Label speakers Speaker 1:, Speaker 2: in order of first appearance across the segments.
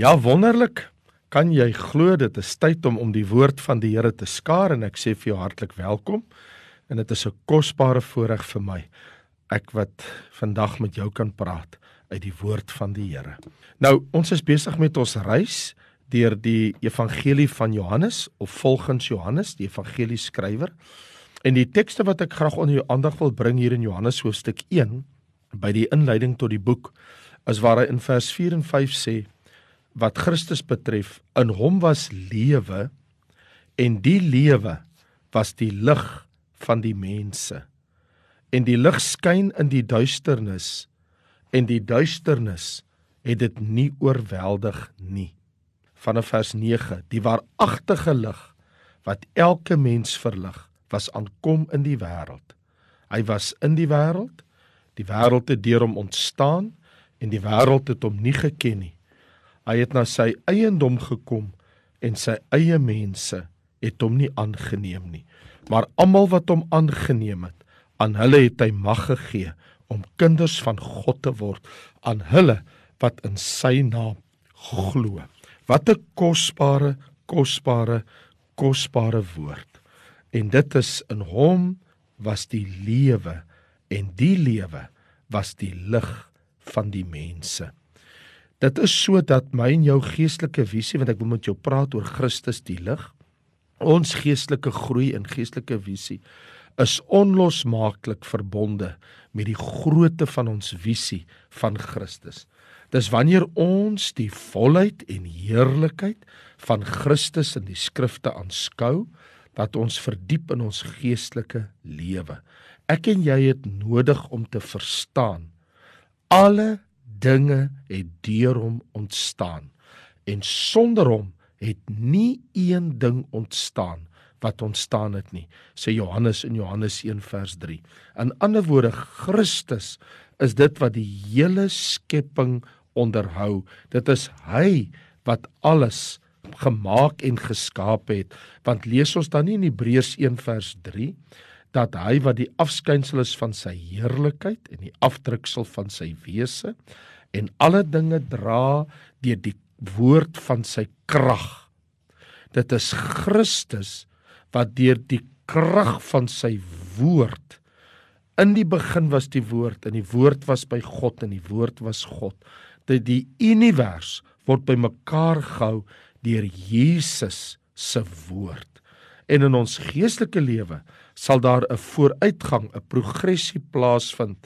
Speaker 1: Ja, wonderlik. Kan jy glo dit is tyd om om die woord van die Here te skaar en ek sê vir jou hartlik welkom. En dit is 'n kosbare voorreg vir my ek wat vandag met jou kan praat uit die woord van die Here. Nou, ons is besig met ons reis deur die evangelie van Johannes of volgens Johannes, die evangelie skrywer. En die tekste wat ek graag onder jou aandag wil bring hier in Johannes hoofstuk 1 by die inleiding tot die boek is waar hy in vers 4 en 5 sê wat Christus betref, in hom was lewe en die lewe was die lig van die mense. En die lig skyn in die duisternis en die duisternis het dit nie oorweldig nie. Vanaf vers 9, die waaragtige lig wat elke mens verlig, was aankom in die wêreld. Hy was in die wêreld, die wêreld het deur hom ontstaan en die wêreld het hom nie geken nie. Hy het na sy eiendom gekom en sy eie mense het hom nie aangeneem nie. Maar almal wat hom aangeneem het, aan hulle het hy mag gegee om kinders van God te word, aan hulle wat in sy naam glo. Wat 'n kosbare, kosbare, kosbare woord. En dit is in hom was die lewe en die lewe was die lig van die mense. Dit is sodat my en jou geestelike visie want ek wil met jou praat oor Christus die lig. Ons geestelike groei en geestelike visie is onlosmaaklik verbonde met die grootte van ons visie van Christus. Dis wanneer ons die volheid en heerlikheid van Christus in die skrifte aanskou dat ons verdiep in ons geestelike lewe. Ek en jy het nodig om te verstaan alle dinge het deur hom ontstaan. En sonder hom het nie een ding ontstaan wat ontstaan het nie sê Johannes in Johannes 1 vers 3 in ander woorde Christus is dit wat die hele skepping onderhou. Dit is hy wat alles gemaak en geskaap het. Want lees ons dan nie in Hebreërs 1 vers 3 dat hy wat die afskynsel is van sy heerlikheid en die afdruksel van sy wese en alle dinge dra deur die woord van sy krag. Dit is Christus wat deur die krag van sy woord in die begin was die woord en die woord was by God en die woord was God. Dat die univers word bymekaar gehou deur Jesus se woord. En in ons geestelike lewe sal daar 'n vooruitgang, 'n progressie plaasvind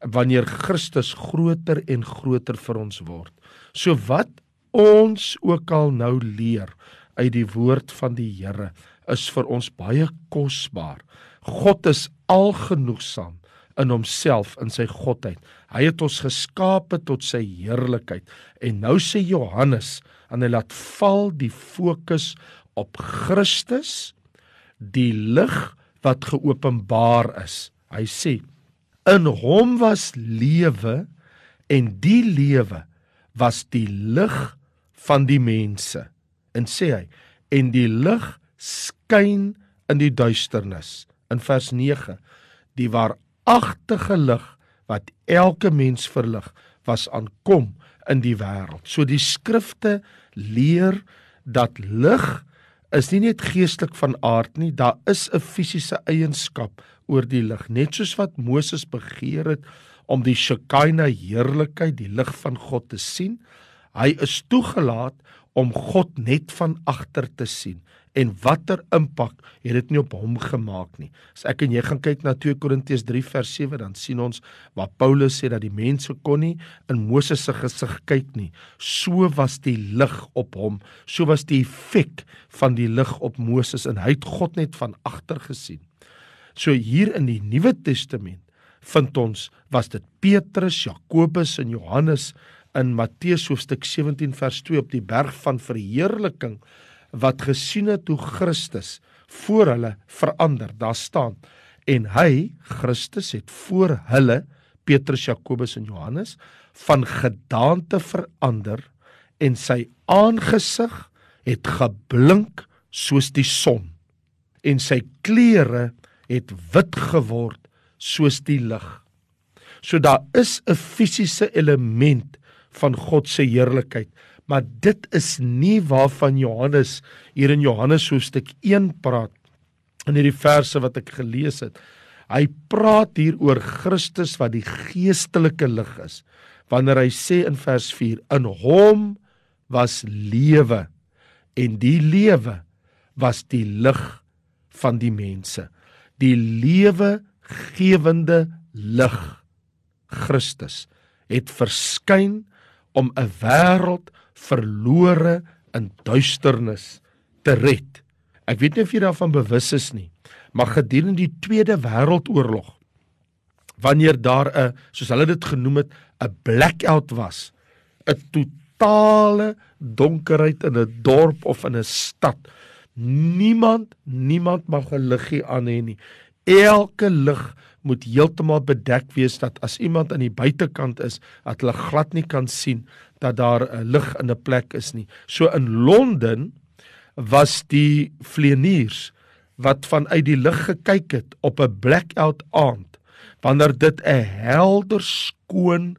Speaker 1: wanneer Christus groter en groter vir ons word. So wat ons ook al nou leer uit die woord van die Here is vir ons baie kosbaar. God is algenoegsaam in homself in sy godheid. Hy het ons geskape tot sy heerlikheid. En nou sê Johannes, en hy laat val die fokus op Christus, die lig wat geopenbaar is. Hy sê In hom was lewe en die lewe was die lig van die mense. En sê hy, en die lig skyn in die duisternis. In vers 9, die waaragtige lig wat elke mens verlig, was aankom in die wêreld. So die skrifte leer dat lig is nie net geestelik van aard nie, daar is 'n fisiese eienskap oor die lig, net soos wat Moses begeer het om die Shekinah heerlikheid, die lig van God te sien. Hy is toegelaat om God net van agter te sien. En watter impak het dit nie op hom gemaak nie. As ek en jy gaan kyk na 2 Korintiërs 3 vers 7, dan sien ons waar Paulus sê dat die mense kon nie in Moses se gesig kyk nie. So was die lig op hom. So was die effek van die lig op Moses en hy het God net van agter gesien. So hier in die Nuwe Testament vind ons was dit Petrus, Jakobus en Johannes in Matteus hoofstuk 17 vers 2 op die berg van verheerliking wat gesien het hoe Christus voor hulle verander. Daar staan en hy Christus het voor hulle Petrus, Jakobus en Johannes van gedaante verander en sy aangesig het geblink soos die son en sy klere het wit geword soos die lig. So daar is 'n fisiese element van God se heerlikheid, Maar dit is nie waarvan Johannes hier in Johannes hoofstuk 1 praat in hierdie verse wat ek gelees het. Hy praat hier oor Christus wat die geestelike lig is. Wanneer hy sê in vers 4 in hom was lewe en die lewe was die lig van die mense. Die lewe gewende lig Christus het verskyn om 'n wêreld verlore in duisternis te red. Ek weet nie of jy daarvan bewus is nie, maar gedurende die Tweede Wêreldoorlog wanneer daar 'n soos hulle dit genoem het, 'n blackout was, 'n totale donkerheid in 'n dorp of in 'n stad. Niemand, niemand mag 'n liggie aan hê nie. Elke lig moet heeltemal bedek wees dat as iemand aan die buitekant is, dat hulle glad nie kan sien dat daar 'n lig in 'n plek is nie. So in Londen was die vleeniers wat vanuit die lug gekyk het op 'n blackout aand wanneer dit 'n helder skoon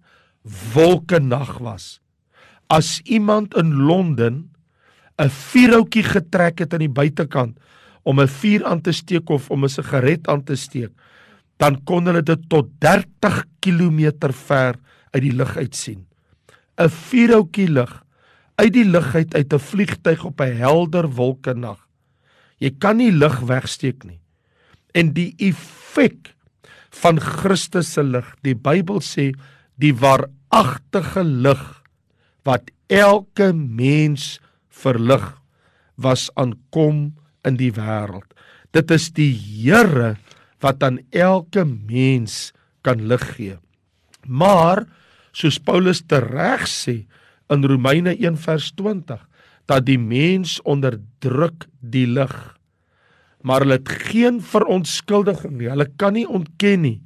Speaker 1: wolkenag was. As iemand in Londen 'n vuurhoutjie getrek het aan die buitekant om 'n vuur aan te steek of om 'n sigaret aan te steek, dan kon hulle dit tot 30 km ver uit die lug uit sien. 'n Vuurhoutjie lig uit die lug uit uit 'n vliegtyg op 'n helder wolkenag. Jy kan nie lig wegsteek nie. En die effek van Christus se lig, die Bybel sê, die waaragtige lig wat elke mens verlig was aankom in die wêreld. Dit is die Here wat aan elke mens kan lig gee. Maar soos Paulus tereg sê in Romeine 1:20 dat die mens onderdruk die lig maar hulle het geen verontskuldiging nie. Hulle kan nie ontken nie.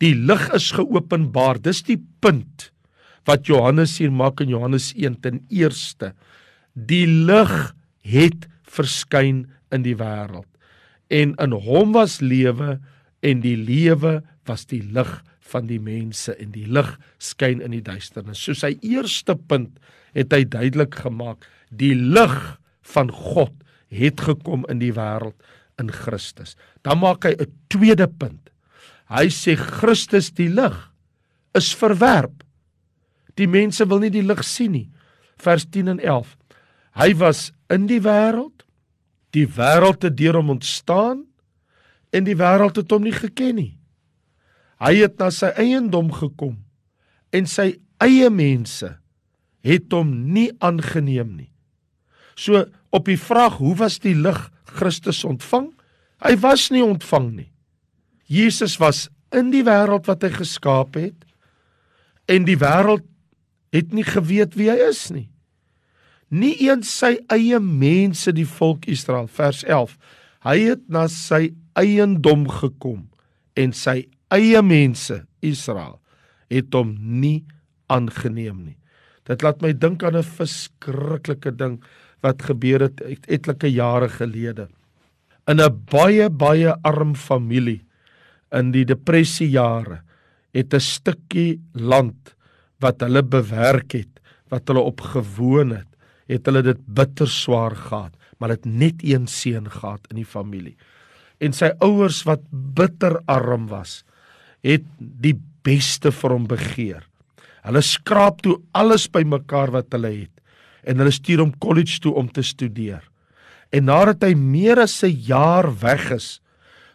Speaker 1: Die lig is geopenbaar. Dis die punt wat Johannes hier maak in Johannes 1 ten eerste. Die lig het verskyn in die wêreld en in hom was lewe en die lewe was die lig van die mense en die lig skyn in die duisternis. So sy eerste punt het hy duidelik gemaak, die lig van God het gekom in die wêreld in Christus. Dan maak hy 'n tweede punt. Hy sê Christus die lig is verwerp. Die mense wil nie die lig sien nie. Vers 10 en 11. Hy was in die wêreld Die wêreld het deur hom ontstaan en die wêreld het hom nie geken nie. Hy het na sy eiendom gekom en sy eie mense het hom nie aangeneem nie. So op die vraag hoe was die lig Christus ontvang? Hy was nie ontvang nie. Jesus was in die wêreld wat hy geskaap het en die wêreld het nie geweet wie hy is nie nie eens sy eie mense die volk Israel vers 11 hy het na sy eiendom gekom en sy eie mense Israel het hom nie aangeneem nie dit laat my dink aan 'n verskriklike ding wat gebeur het etlike jare gelede in 'n baie baie arm familie in die depressie jare het 'n stukkie land wat hulle bewerk het wat hulle op gewoon het het hulle dit bitter swaar gehad, maar het net een seun gehad in die familie. En sy ouers wat bitter arm was, het die beste vir hom begeer. Hulle skraap toe alles bymekaar wat hulle het en hulle stuur hom college toe om te studeer. En nadat hy meer as 'n jaar weg is,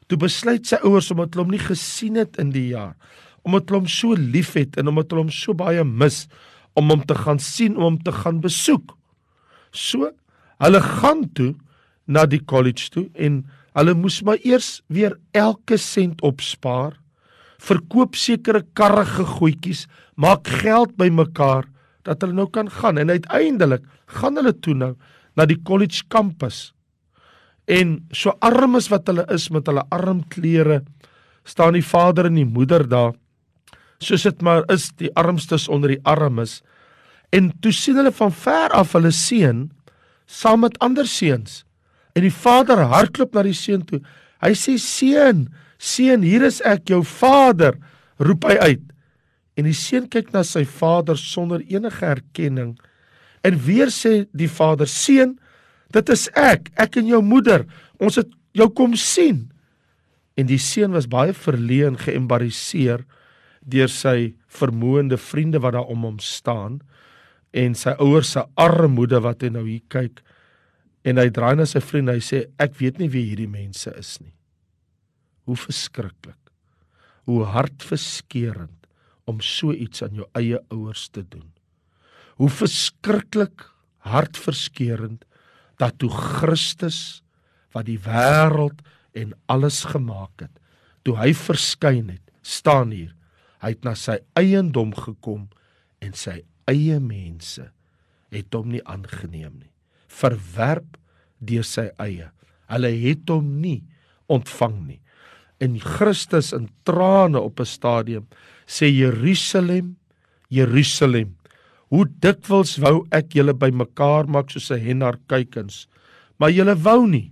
Speaker 1: toe besluit sy ouers omdat hulle hom nie gesien het in die jaar, omdat hulle hom so liefhet en omdat hulle hom so baie mis om hom te gaan sien, om hom te gaan besoek. So, hulle gaan toe na die college toe en hulle moes maar eers weer elke sent opspaar, verkoop sekere karrige goedjies, maak geld bymekaar dat hulle nou kan gaan en uiteindelik gaan hulle toe nou na die college kampus. En so arm as wat hulle is met hulle arm klere, staan die vader en die moeder daar. Soos dit maar is, die armstes onder die armes. En toe sien hulle van ver af hulle seun saam met ander seuns. En die vader hardloop na die seun toe. Hy sê seun, seun, hier is ek, jou vader, roep hy uit. En die seun kyk na sy vader sonder enige erkenning En weer sê die Vader: "Seun, dit is ek, ek en jou moeder. Ons het jou kom sien." En die seun was baie verleen, geëmbariseer deur sy vermoënde vriende wat daar om hom staan en sy ouers se armoede wat hy nou hier kyk en hy draai na sy vriend hy sê ek weet nie wie hierdie mense is nie. Hoe verskriklik. Hoe hartverskeurende om so iets aan jou eie ouers te doen. Hoe verskriklik hartverskeurende dat toe Christus wat die wêreld en alles gemaak het, toe hy verskyn het, staan hier. Hy het na sy eiendom gekom en sy eie mense het hom nie aangeneem nie. Verwerp deur sy eie. Hulle het hom nie ontvang nie. En Christus in trane op 'n stadium sê Jerusalem, Jerusalem, hoe dikwels wou ek julle bymekaar maak soos 'n hen haar kuikens, maar julle wou nie.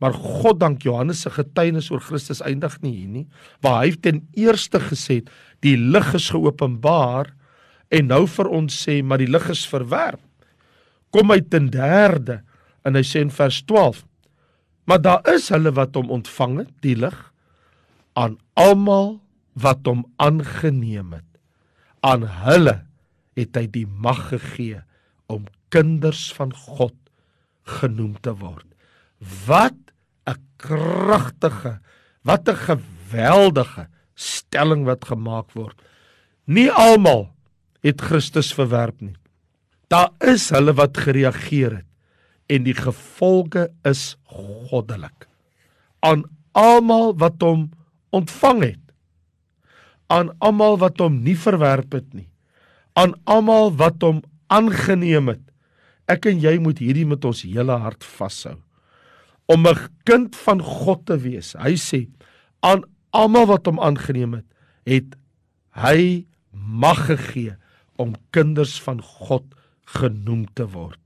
Speaker 1: Maar God dank Johannes se getuienis oor Christus eindig nie hier nie, waar hy ten eerste gesê het die lig is geopenbaar en nou vir ons sê maar die lig is verwerp. Kom hy ten derde en hy sê in vers 12 Maar daar is hulle wat hom ontvang het, die lig aan almal wat hom aangeneem het. Aan hulle het hy die mag gegee om kinders van God genoem te word. Wat 'n kragtige, wat 'n geweldige stelling wat gemaak word. Nie almal het Christus verwerp nie. Daar is hulle wat gereageer het en die gevolge is goddelik. Aan almal wat hom ontvang het. Aan almal wat hom nie verwerp het nie. Aan almal wat hom aangeneem het. Ek en jy moet hierdie met ons hele hart vashou. Om 'n kind van God te wees. Hy sê aan almal wat hom aangeneem het, het hy mag gegee om kinders van God genoem te word.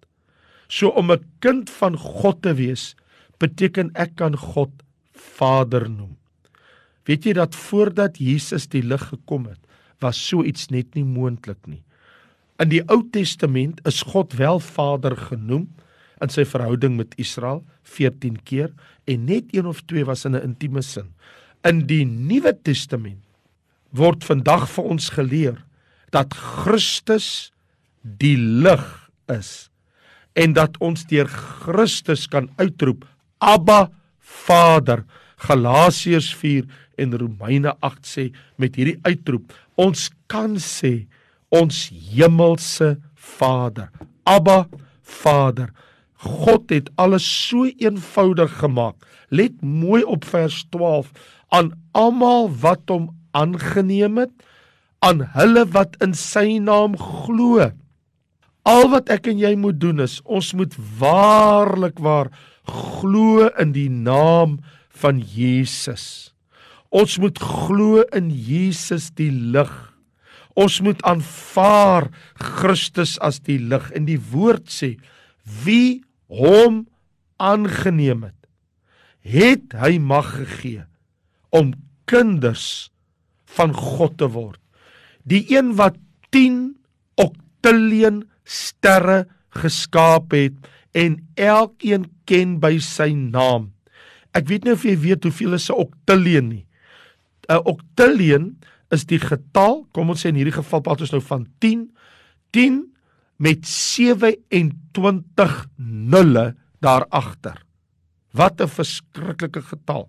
Speaker 1: So om 'n kind van God te wees, beteken ek kan God Vader noem. Weet jy dat voordat Jesus die lig gekom het, was so iets net nie moontlik nie. In die Ou Testament is God wel Vader genoem in sy verhouding met Israel 14 keer en net een of twee was in 'n intieme sin. In die Nuwe Testament word vandag vir ons geleer dat Christus die lig is en dat ons deur Christus kan uitroep Abba Vader. Galasiërs 4 en Romeine 8 sê met hierdie uitroep ons kan sê ons hemelse Vader. Abba Vader. God het alles so eenvoudig gemaak. Let mooi op vers 12 aan almal wat hom aangeneem het, aan hulle wat in sy naam glo. Al wat ek en jy moet doen is ons moet waarlik waar glo in die naam van Jesus. Ons moet glo in Jesus die lig. Ons moet aanvaar Christus as die lig en die woord sê wie hom aangeneem het het hy mag gegee om kinders van God te word. Die een wat 10 oktillion sterre geskaap het en elkeen ken by sy naam. Ek weet nie of jy weet hoeveel is 'n oktillion nie. 'n Oktillion is die getal, kom ons sê in hierdie geval praat ons nou van 10, 10 met 27 nulle daar agter. Wat 'n verskriklike getal.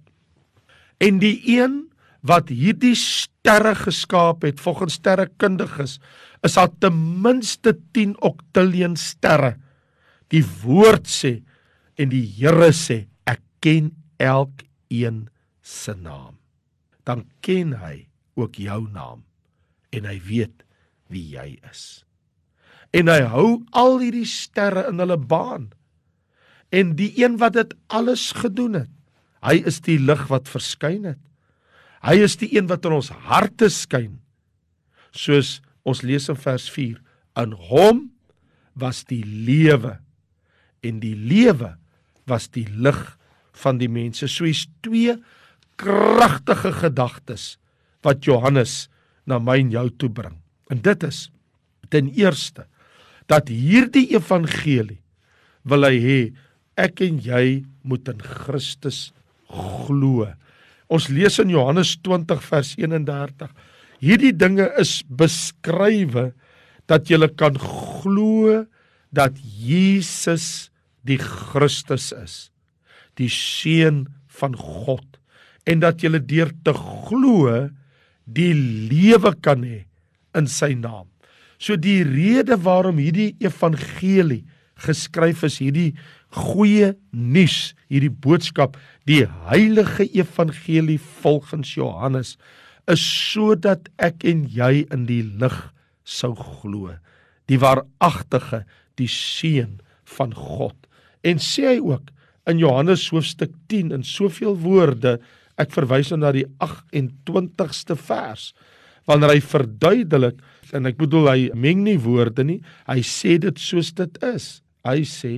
Speaker 1: En die een wat hierdie sterre geskaap het volgens sterrekundiges is daar ten minste 10 oktillion sterre. Die woord sê en die Here sê ek ken elkeen se naam. Dan ken hy ook jou naam en hy weet wie jy is. En hy hou al hierdie sterre in hulle baan. En die een wat dit alles gedoen het, hy is die lig wat verskyn het. Hy is die een wat in ons harte skyn. Soos ons lees in vers 4, in hom was die lewe en die lewe was die lig van die mense. So is twee kragtige gedagtes wat Johannes na my en jou toe bring. En dit is ten eerste dat hierdie evangelie wil hy hê ek en jy moet in Christus glo. Ons lees in Johannes 20 vers 31. Hierdie dinge is beskrywe dat jy kan glo dat Jesus die Christus is, die seun van God en dat jy deur te glo die lewe kan hê in sy naam. So die rede waarom hierdie evangelie geskryf is, hierdie goeie nuus, hierdie boodskap, die heilige evangelie volgens Johannes is sodat ek en jy in die lig sou glo. Die waaragtige, die seun van God. En sê hy ook in Johannes hoofstuk 10 in soveel woorde, ek verwys nou na die 28ste vers, wanneer hy verduidelik en ek bedoel hy meng nie woorde nie, hy sê dit soos dit is. Hy sê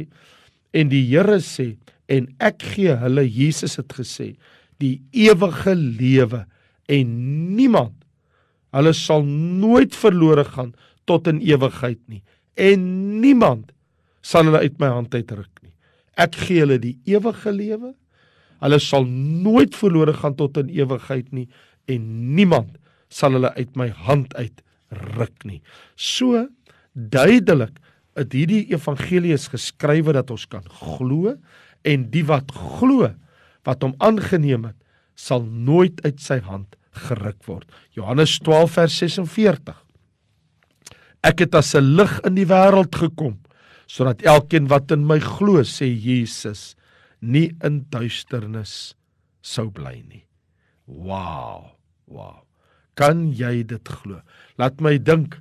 Speaker 1: en die Here sê en ek gee hulle Jesus het gesê die ewige lewe en niemand hulle sal nooit verlore gaan tot in ewigheid nie. En niemand sal hulle uit my hand uitruk nie. Ek gee hulle die ewige lewe. Hulle sal nooit verlore gaan tot in ewigheid nie en niemand sal hulle uit my hand uit ruk nie. So duidelik dat hierdie evangelie is geskrywe dat ons kan glo en die wat glo wat hom aangeneem het sal nooit uit sy hand geruk word. Johannes 12 vers 46. Ek het as 'n lig in die wêreld gekom sodat elkeen wat in my glo, sê Jesus, nie in duisternis sou bly nie. Wow, wow. Kan jy dit glo? Laat my dink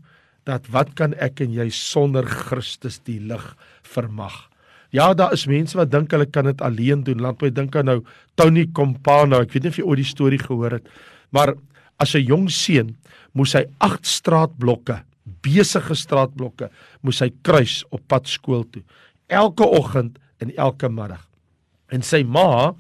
Speaker 1: dat wat kan ek en jy sonder Christus die lig vermag? Ja, daar is mense wat dink hulle kan dit alleen doen. Laat my dink aan nou Tony Compano. Ek weet nie of jy ooit die storie gehoor het, maar as 'n jong seun moes hy 8 straatblokke, besige straatblokke, moes hy kruis op pad skool toe. Elke oggend en elke middag. En sy ma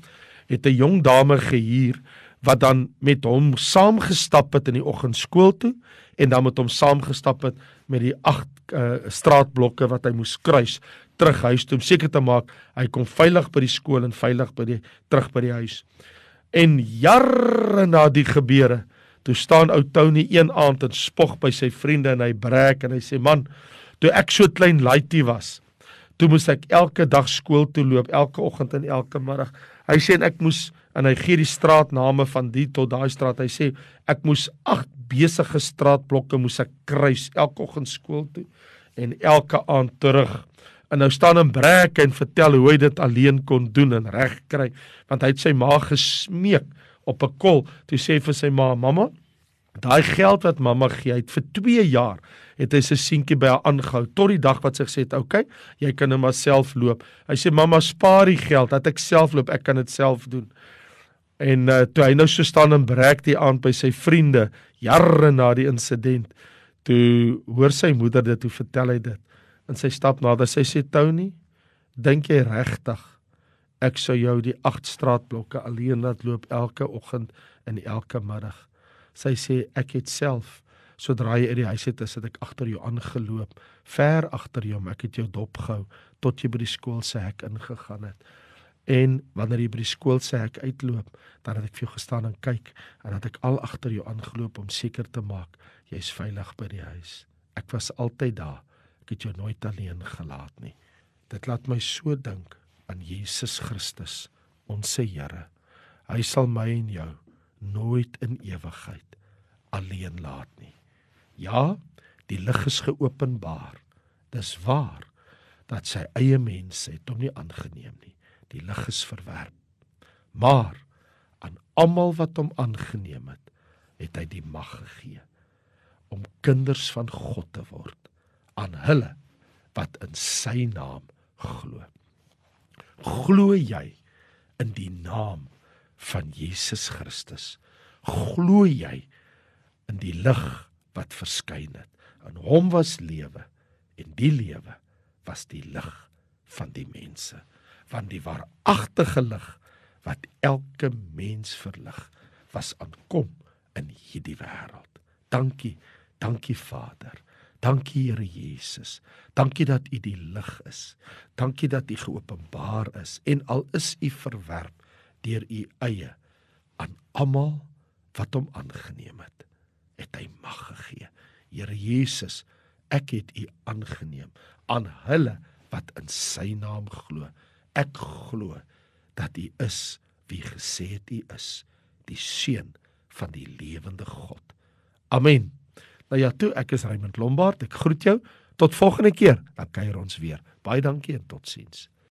Speaker 1: het 'n jong dame gehuur wat dan met hom saamgestap het in die oggend skool toe en dan met hom saamgestap het met die agt uh, straatblokke wat hy moes kruis terug huis toe om seker te maak hy kom veilig by die skool en veilig by die terug by die huis. En jare na die gebeure, toe staan ou Tony een aand en spog by sy vriende en hy breek en hy sê man, toe ek so klein laitie was, toe moes ek elke dag skool toe loop, elke oggend en elke middag. Hy sê en ek moes en hy gee die straatname van die tot daai straat. Hy sê ek moes besige straatblokke moes ek kruis elke oggend skool toe en elke aand terug. En nou staan in breek en vertel hoe hy dit alleen kon doen en reg kry want hy het sy ma gesmeek op 'n kol toe sê vir sy ma mamma daai geld wat mamma gee het vir 2 jaar het hy sy seentjie by haar aangehou tot die dag wat sy gesê het okay jy kan nou maar self loop hy sê mamma spaar die geld dat ek self loop ek kan dit self doen En uh, toe hy nou so staan en breek die aand by sy vriende jare na die insident, toe hoor sy moeder dit, hoe vertel hy dit. En sy stap nader, sy sê Tony, dink jy regtig ek sou jou die agt straatblokke alleen laat loop elke oggend en elke middag? Sy sê ek het self sodra jy uit die huis het, het ek agter jou aangeloop, ver agter jou, ek het jou dopgehou tot jy by die skool se hek ingegaan het. En wanneer jy by die skool sê ek uitloop, dan het ek vir jou gestaan en kyk en dat ek al agter jou aangeloop om seker te maak jy's veilig by die huis. Ek was altyd daar. Ek het jou nooit alleen gelaat nie. Dit laat my so dink aan Jesus Christus, ons se Here. Hy sal my en jou nooit in ewigheid alleen laat nie. Ja, die lig is geopenbaar. Dis waar dat sy eie mense het hom nie aangeneem nie die lig is verwerp. Maar aan almal wat hom aangeneem het, het hy die mag gegee om kinders van God te word aan hulle wat in sy naam glo. Glo jy in die naam van Jesus Christus? Glo jy in die lig wat verskyn het? In hom was lewe en die lewe was die lig van die mense van die waaragtige lig wat elke mens verlig was aankom in hierdie wêreld. Dankie, dankie Vader. Dankie Here Jesus. Dankie dat U die lig is. Dankie dat U geopenbaar is en al is U verwerp deur U eie aan almal wat hom aangeneem het, het hy mag gegee. Here Jesus, ek het U aangeneem aan hulle wat in Sy naam glo. Ek glo dat U is wie gesê het U is, die seun van die lewende God. Amen. Nou ja, toe ek is Raymond Lombard. Ek groet jou tot volgende keer. Dan kuier ons weer. Baie dankie en totsiens.